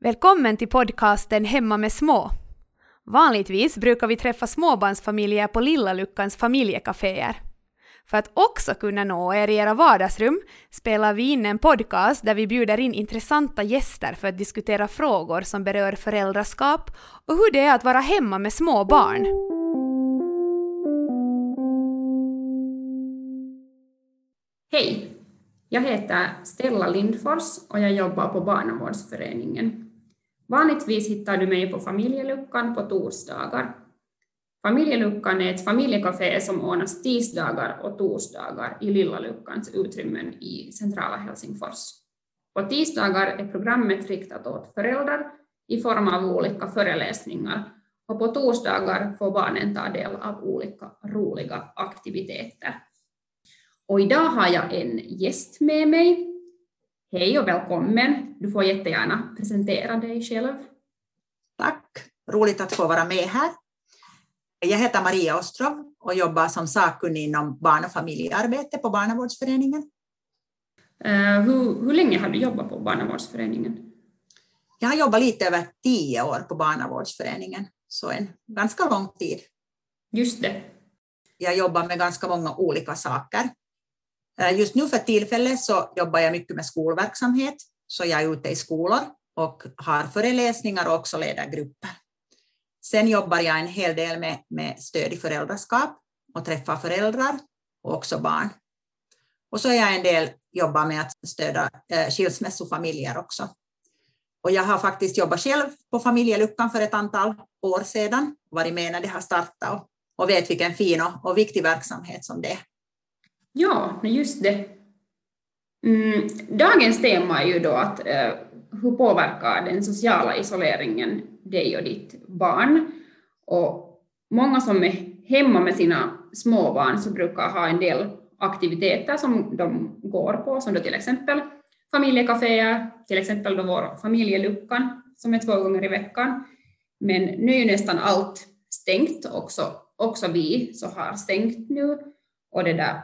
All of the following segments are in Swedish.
Välkommen till podcasten Hemma med små. Vanligtvis brukar vi träffa småbarnsfamiljer på Lilla Luckans familjekaféer. För att också kunna nå er i era vardagsrum spelar vi in en podcast där vi bjuder in intressanta gäster för att diskutera frågor som berör föräldraskap och hur det är att vara hemma med små barn. Hej! Jag heter Stella Lindfors och jag jobbar på Barnavårdsföreningen. Vanligtvis hittar du mig på Familjeluckan på torsdagar. Familjeluckan är ett familjekafé som ordnas tisdagar och torsdagar i Lilla Luckans utrymmen i centrala Helsingfors. På tisdagar är e programmet riktat åt föräldrar i form av olika föreläsningar och på torsdagar får barnen ta del av olika roliga aktiviteter. Och idag har jag en gäst med mig Hej och välkommen. Du får jättegärna presentera dig själv. Tack. Roligt att få vara med här. Jag heter Maria Ostrov och jobbar som sakkunnig inom barn och familjearbete på Barnavårdsföreningen. Uh, hur, hur länge har du jobbat på Barnavårdsföreningen? Jag har jobbat lite över tio år på Barnavårdsföreningen, så en ganska lång tid. Just det. Jag jobbar med ganska många olika saker. Eh, just nu för tillfället så jobbar jag mycket med skolverksamhet, så jag är ute i skolor och har föreläsningar och också leder grupper. Sen jobbar jag en hel del med, med stöd i föräldraskap och träffar föräldrar och också barn. Och så är jag en del jobbar med att stödja eh, skilsmässofamiljer också. Och jag har faktiskt jobbat själv på familjeluckan för ett antal år sedan, varit med när det har startat och, och vet vilken fin och, och viktig verksamhet som det är. Ja, just det. Mm, dagens tema är ju då att eh, hur påverkar den sociala isoleringen dig och ditt barn? Och många som är hemma med sina småbarn så brukar ha en del aktiviteter som de går på, som då till exempel familjekaféer, till exempel då vår familjeluckan som är två gånger i veckan. Men nu är ju nästan allt stängt, också, också vi så har stängt nu. Och det där,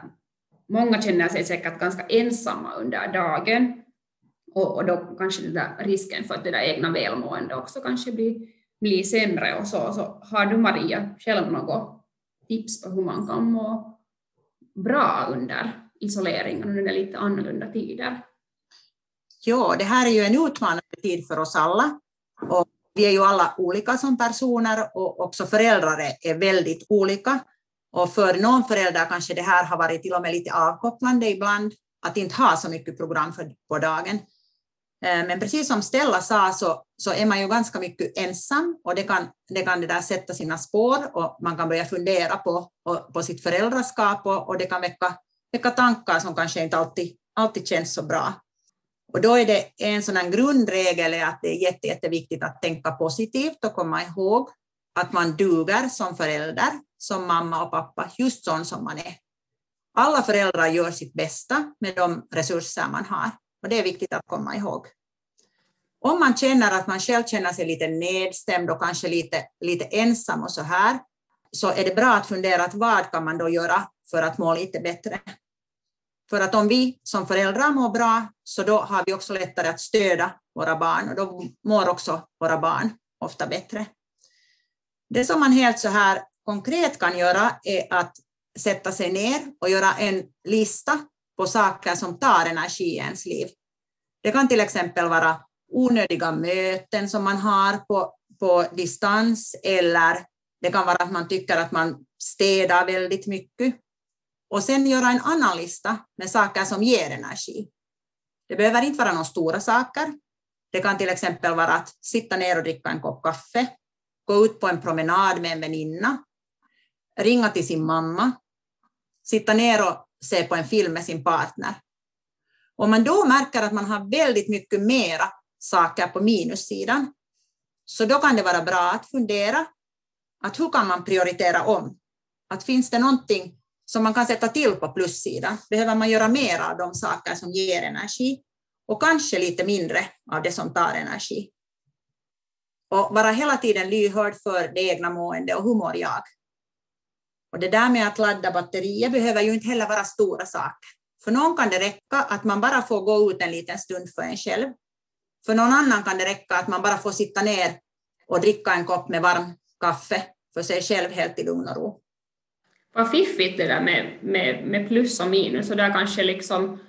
många känner sig säkert ganska ensamma under dagen och, och då kanske den där risken för att det där egna välmående också kanske blir, blir sämre och så. Så har du Maria själv något tips på hur man kan må bra under isoleringen under lite annorlunda tider? Ja, det här är ju en utmanande tid för oss alla. Och vi är ju alla olika som personer och också föräldrar är väldigt olika. Och för någon förälder kanske det här har varit till och med lite avkopplande ibland, att inte ha så mycket program för, på dagen. Eh, men precis som Stella sa så, så är man ju ganska mycket ensam och det kan, det kan det där sätta sina spår och man kan börja fundera på, på sitt föräldraskap och, och det kan väcka, väcka tankar som kanske inte alltid, alltid känns så bra. Och då är det en sådan grundregel att det är jätte, jätteviktigt att tänka positivt och komma ihåg att man duger som förälder som mamma och pappa, just sån som man är. Alla föräldrar gör sitt bästa med de resurser man har och det är viktigt att komma ihåg. Om man känner att man själv känner sig lite nedstämd och kanske lite, lite ensam och så här, så är det bra att fundera att vad kan man då göra för att må lite bättre. För att om vi som föräldrar mår bra, så då har vi också lättare att stödja våra barn och då mår också våra barn ofta bättre. Det som man helt så här konkret kan göra är att sätta sig ner och göra en lista på saker som tar energi i ens liv. Det kan till exempel vara onödiga möten som man har på, på distans eller det kan vara att man tycker att man städar väldigt mycket. Och sen göra en annan lista med saker som ger energi. Det behöver inte vara några stora saker. Det kan till exempel vara att sitta ner och dricka en kopp kaffe, gå ut på en promenad med en väninna ringa till sin mamma, sitta ner och se på en film med sin partner. Om man då märker att man har väldigt mycket mera saker på minussidan, så då kan det vara bra att fundera att hur kan man prioritera om? Att finns det någonting som man kan sätta till på plussidan? Behöver man göra mer av de saker som ger energi och kanske lite mindre av det som tar energi? Och vara hela tiden lyhörd för det egna måendet och hur mår jag? Och det där med att ladda batterier behöver ju inte heller vara stora saker. För någon kan det räcka att man bara får gå ut en liten stund för en själv. För någon annan kan det räcka att man bara får sitta ner och dricka en kopp med varm kaffe för sig själv helt i lugn och ro. Vad fiffigt det där med, med, med plus och minus, och där kanske liksom,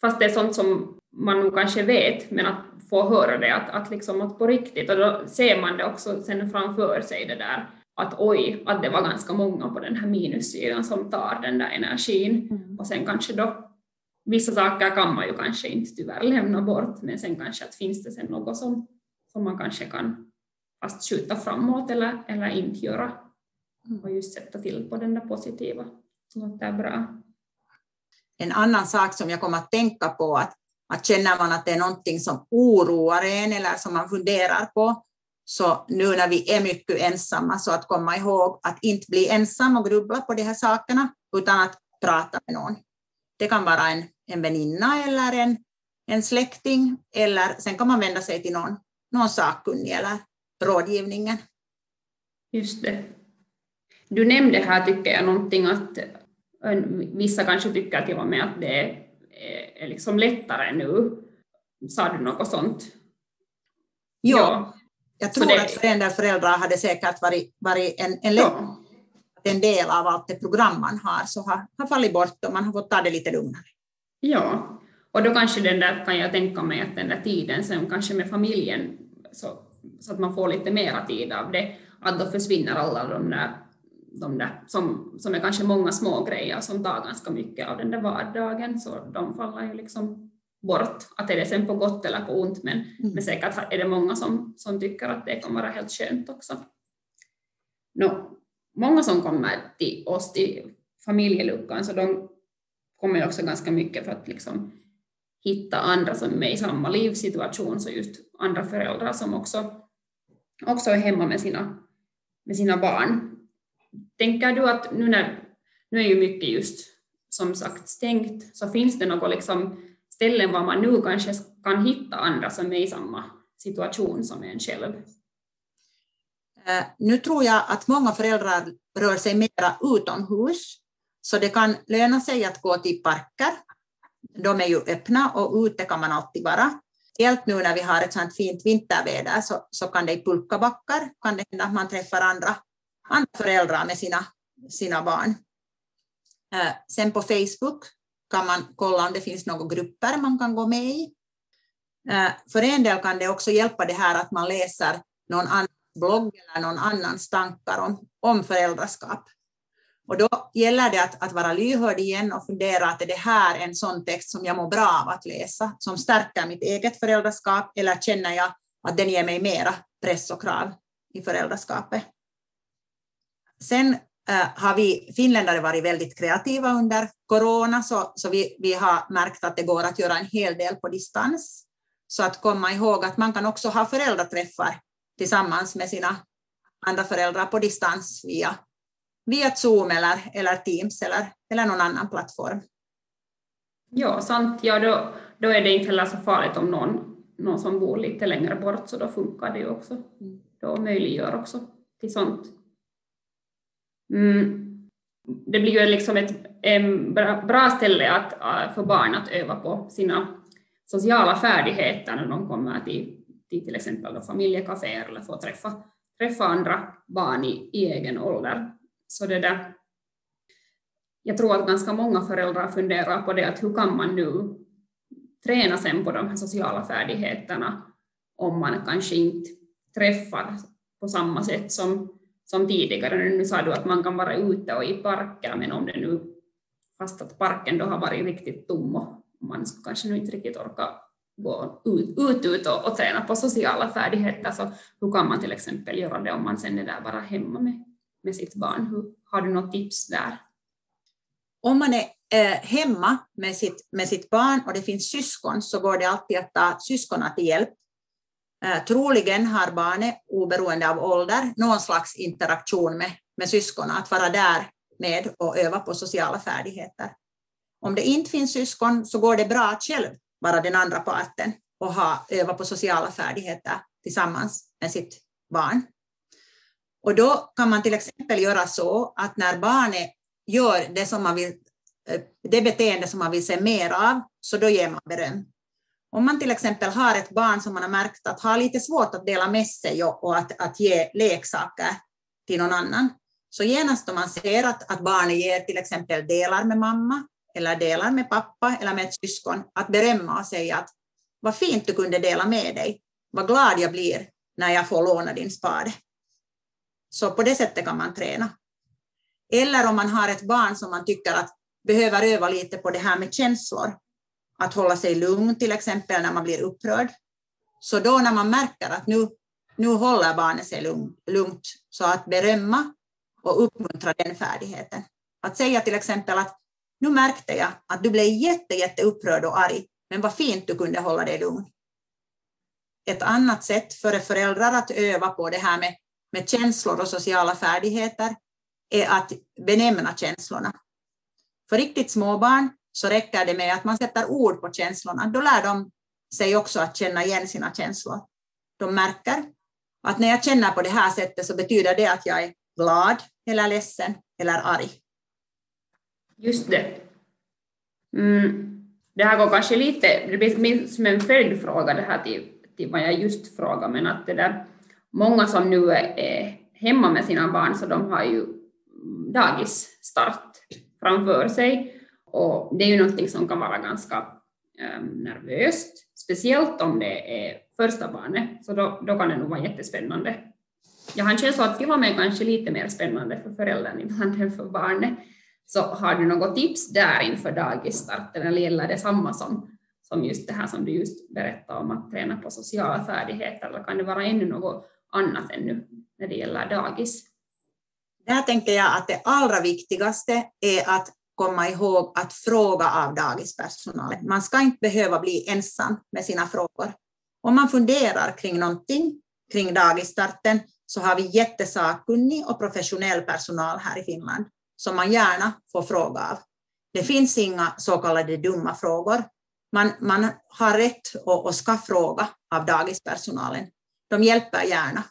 fast det är sånt som man nog kanske vet, men att få höra det, att, att, liksom, att på riktigt, och då ser man det också sen framför sig det där, att oj, att det var ganska många på den här minussidan som tar den där energin, mm. och sen kanske då vissa saker kan man ju kanske inte tyvärr lämna bort, men sen kanske att finns det sen något som, som man kanske kan fast skjuta framåt eller, eller inte göra mm. och just sätta till på den där positiva. Så det är bra. En annan sak som jag kommer att tänka på att, att känner man att det är någonting som oroar en eller som man funderar på, så nu när vi är mycket ensamma, så att komma ihåg att inte bli ensam och grubbla på de här sakerna, utan att prata med någon. Det kan vara en, en väninna eller en, en släkting, eller sen kan man vända sig till någon, någon sakkunnig eller rådgivningen. Just det. Du nämnde här, tycker jag, någonting att vissa kanske tycker till och med att det är, är liksom lättare nu. Sa du något sånt? Jo, ja. jag tror det... att för en del föräldrar hade säkert varit, varit en, en, ja. en del av allt det program man har, så har, har fallit bort och man har fått ta det lite lugnare. Ja, och då kanske den där, kan jag tänka mig att den där tiden sen kanske med familjen så så att man får lite mera tid av det, att då försvinner alla de där, de där som, som är kanske många små grejer som tar ganska mycket av den där vardagen, så de faller ju liksom bort. Att är det sen på gott eller på ont, men, mm. men säkert är det många som, som tycker att det kan vara helt skönt också. No, många som kommer till oss, till familjeluckan, så de kommer också ganska mycket för att liksom hitta andra som är i samma livssituation, så just andra föräldrar som också, också är hemma med sina, med sina barn. Tänker du att nu när, nu är ju mycket just som sagt stängt, så finns det något liksom ställen var man nu kanske kan hitta andra som är i samma situation som en själv? Eh, nu tror jag att många föräldrar rör sig mera utomhus, så det kan löna sig att gå till parker de är ju öppna och ute kan man alltid vara. Helt nu när vi har ett sånt fint vinterväder så, så kan det i pulkabackar kan det hända att man träffar andra, andra föräldrar med sina, sina barn. Eh, sen på Facebook kan man kolla om det finns några grupper man kan gå med i. Eh, för en del kan det också hjälpa det här att man läser någon annan blogg eller någon annans tankar om, om föräldraskap. Och då gäller det att, att vara lyhörd igen och fundera att är det här en sån text som jag mår bra av att läsa, som stärker mitt eget föräldraskap, eller känner jag att den ger mig mera press och krav i föräldraskapet. Sen äh, har vi finländare varit väldigt kreativa under corona, så, så vi, vi har märkt att det går att göra en hel del på distans. Så att komma ihåg att man kan också ha föräldraträffar tillsammans med sina andra föräldrar på distans via via Zoom eller, eller Teams eller, eller någon annan plattform. Ja, sant. Ja, då, då är det inte heller så farligt om någon, någon som bor lite längre bort, så då funkar det ju också. Mm. Då möjliggör också till sånt. Mm. Det blir ju liksom ett bra ställe att, äh, för barn att öva på sina sociala färdigheter när de kommer till till, till exempel familjekaféer eller får träffa, träffa andra barn i, i egen ålder. Så det där, jag tror att ganska många föräldrar funderar på det, att hur kan man nu träna sen på de här sociala färdigheterna om man kanske inte träffar på samma sätt som, som tidigare. Nu sa du att man kan vara ute och i parker, men om det nu, fast att parken då har varit riktigt tom och man skulle kanske nu inte riktigt orka gå ut, ut, ut och, och träna på sociala färdigheter, så hur kan man till exempel göra det om man sen är där bara hemma med med sitt barn. Hur, har du något tips där? Om man är eh, hemma med sitt, med sitt barn och det finns syskon så går det alltid att ta syskonen till hjälp. Eh, troligen har barnet, oberoende av ålder, någon slags interaktion med, med syskonen, att vara där med och öva på sociala färdigheter. Om det inte finns syskon så går det bra att själv vara den andra parten och ha, öva på sociala färdigheter tillsammans med sitt barn. Och då kan man till exempel göra så att när barnet gör det, som man vill, eh, det beteende som man vill se mer av, så då ger man beröm. Om man till exempel har ett barn som man har märkt att har lite svårt att dela med sig och att, att ge leksaker till någon annan, så genast om man ser att, att barnet ger till exempel delar med mamma, eller delar med pappa eller med ett syskon, att berömma och säga att vad fint du kunde dela med dig, vad glad jag blir när jag får låna din spade. Så på det sättet kan man träna. Eller om man har ett barn som man tycker att behöver öva lite på det här med känslor, att hålla sig lugn till exempel när man blir upprörd. Så då när man märker att nu, nu håller barnet sig lugnt, så att berömma och uppmuntra den färdigheten. Att säga till exempel att nu märkte jag att du blev jätte, jätte upprörd och arg, men vad fint du kunde hålla dig lugn. Ett annat sätt för föräldrar att öva på det här med, med känslor och sociala färdigheter är att benämna känslorna. För riktigt små barn så räcker det med att man sätter ord på känslorna. Då lär de sig också att känna igen sina känslor. De märker att när jag känner på det här sättet så betyder det att jag är glad eller ledsen eller arg. Just det. Mm. Det här går kanske lite, det blir som en följdfråga det här till, till vad jag just frågade, men att det där, många som nu är hemma med sina barn så de har ju dagisstart framför sig och det är ju någonting som kan vara ganska ehm, nervöst, speciellt om det är första barnet, så då, då kan det nog vara jättespännande. Jag har en känsla att till och med kanske lite mer spännande för föräldern ibland än för barnet. Så har du något tips där inför dagisstarten eller gäller det samma som, som just det här som du just berättade om att träna på sociala färdigheter eller kan det vara ännu något annat ännu när det gäller dagis? Där tänker jag att det allra viktigaste är att komma ihåg att fråga av dagispersonalen. Man ska inte behöva bli ensam med sina frågor. Om man funderar kring någonting, kring dagisstarten, så har vi jättesakkunnig och professionell personal här i Finland som man gärna får fråga av. Det finns inga så kallade dumma frågor. Man, man har rätt och, och ska fråga av dagispersonalen. De hjälper gärna.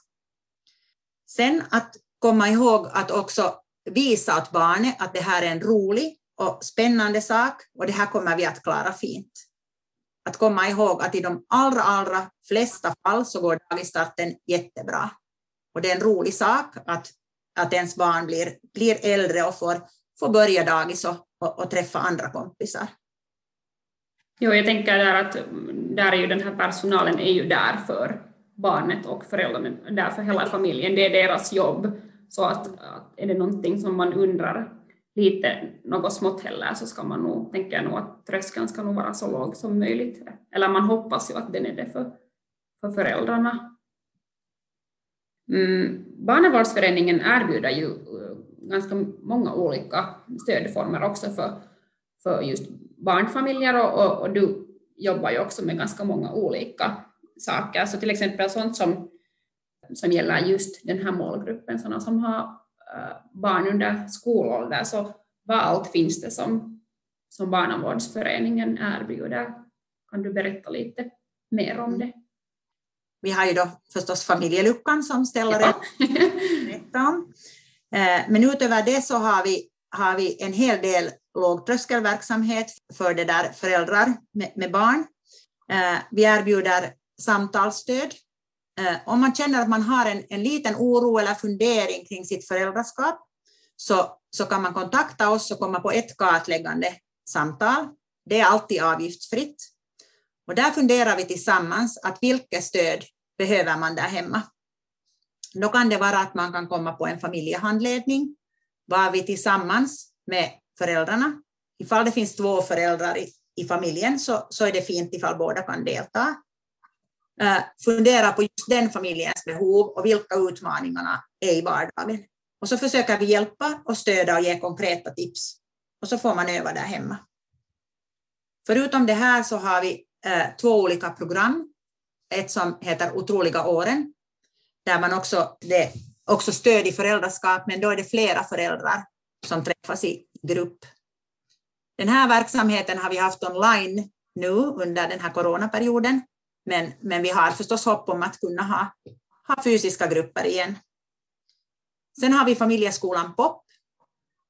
Sen att komma ihåg att också visa åt barnet att det här är en rolig och spännande sak och det här kommer vi att klara fint. Att komma ihåg att i de allra, allra flesta fall så går dagisstarten jättebra. Och det är en rolig sak att, att ens barn blir, blir äldre och får, får börja dagis och, och, och träffa andra kompisar. Jo, jag tänker där att där är ju den här personalen är ju där för barnet och föräldrarna, där för hela familjen. Det är deras jobb. Så att, att är det någonting som man undrar lite något smått heller så ska man nog, tänker jag nog att tröskeln ska nog vara så låg som möjligt. Eller man hoppas ju att den är det för, för föräldrarna. Mm, barnavårdsföreningen erbjuder ju eh, ganska många olika stödformer också för, för just barnfamiljer och, och, och, du jobbar ju också med ganska många olika saker. Så till exempel sånt som, som gäller just den här målgruppen, sådana som har uh, barn under skolålder, så vad allt finns det som, som barnavårdsföreningen erbjuder? Kan du berätta lite mer om det? Vi har ju då förstås familjeluckan som ställer ja. om. Eh, men utöver det så har vi, har vi en hel del lågtröskelverksamhet för det där föräldrar med, med barn. Eh, vi erbjuder samtalsstöd. Eh, om man känner att man har en, en liten oro eller fundering kring sitt föräldraskap så, så kan man kontakta oss och komma på ett kartläggande samtal. Det är alltid avgiftsfritt. Och där funderar vi tillsammans att vilket stöd behöver man där hemma. Då kan det vara att man kan komma på en familjehandledning, var vi tillsammans med föräldrarna. Ifall det finns två föräldrar i, i familjen så, så är det fint ifall båda kan delta. Eh, fundera på just den familjens behov och vilka utmaningarna är i vardagen. Och så försöker vi hjälpa och stödja och ge konkreta tips. Och så får man öva där hemma. Förutom det här så har vi eh, två olika program ett som heter Otroliga åren, där man också, det också stöd i föräldraskap, men då är det flera föräldrar som träffas i grupp. Den här verksamheten har vi haft online nu under den här coronaperioden, men, men vi har förstås hopp om att kunna ha, ha fysiska grupper igen. Sen har vi familjeskolan POP,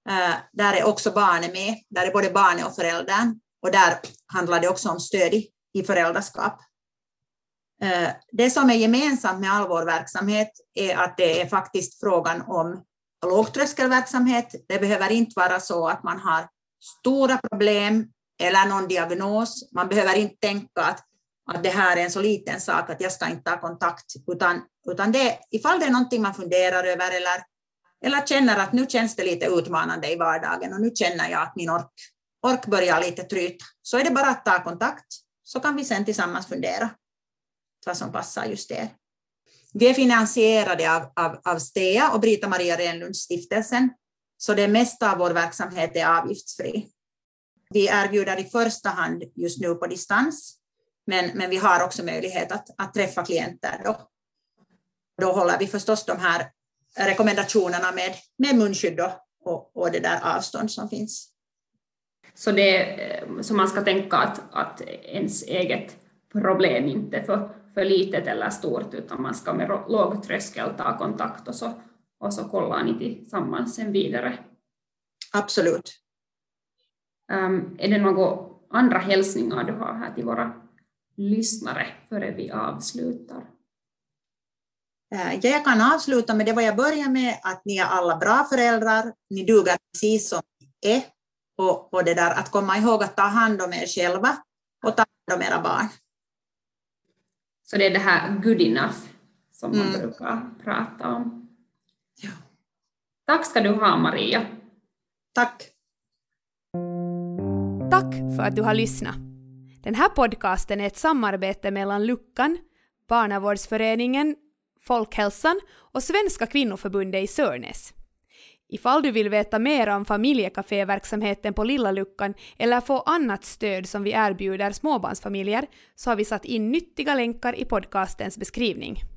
eh, där är också barnet med, där är både barnet och föräldern, och där handlar det också om stöd i, i föräldraskap. Eh, det som är gemensamt med all vår verksamhet är att det är faktiskt frågan om lågtröskelverksamhet. Det behöver inte vara så att man har stora problem eller någon diagnos. Man behöver inte tänka att, att det här är en så liten sak att jag ska inte ta kontakt, utan, utan det, ifall det är någonting man funderar över eller, eller känner att nu känns det lite utmanande i vardagen och nu känner jag att min ork, ork börjar lite tryta, så är det bara att ta kontakt, så kan vi sen tillsammans fundera vad som passar just er. Vi är finansierade av, av, av STEA och Brita Maria Renlunds stiftelsen, så det mesta av vår verksamhet är avgiftsfri. Vi erbjuder i första hand just nu på distans, men, men vi har också möjlighet att, att träffa klienter. Då. då håller vi förstås de här rekommendationerna med, med munskydd och, och det där avstånd som finns. Så, det, så man ska tänka att, att ens eget problem inte är för, för litet eller stort, utan man ska med låg tröskel ta kontakt och så, och så kollar ni tillsammans sen vidare. Absolut. Um, är det några andra hälsningar du har här till våra lyssnare före vi avslutar? Eh, jag kan avsluta med det vad jag börjar med, att ni är alla bra föräldrar, ni duger precis som ni är, och, och det där att komma ihåg att ta hand om er själva och ta hand om era barn. Så det är det här good enough som man mm. brukar prata om. Ja. Tack ska du ha Maria. Tack. Tack för att du har lyssnat. Den här podcasten är ett samarbete mellan Luckan, Barnavårdsföreningen, Folkhälsan och Svenska kvinnoförbundet i Sörnäs. Ifall du vill veta mer om familjekaféverksamheten på Lilla Luckan eller få annat stöd som vi erbjuder småbarnsfamiljer så har vi satt in nyttiga länkar i podcastens beskrivning.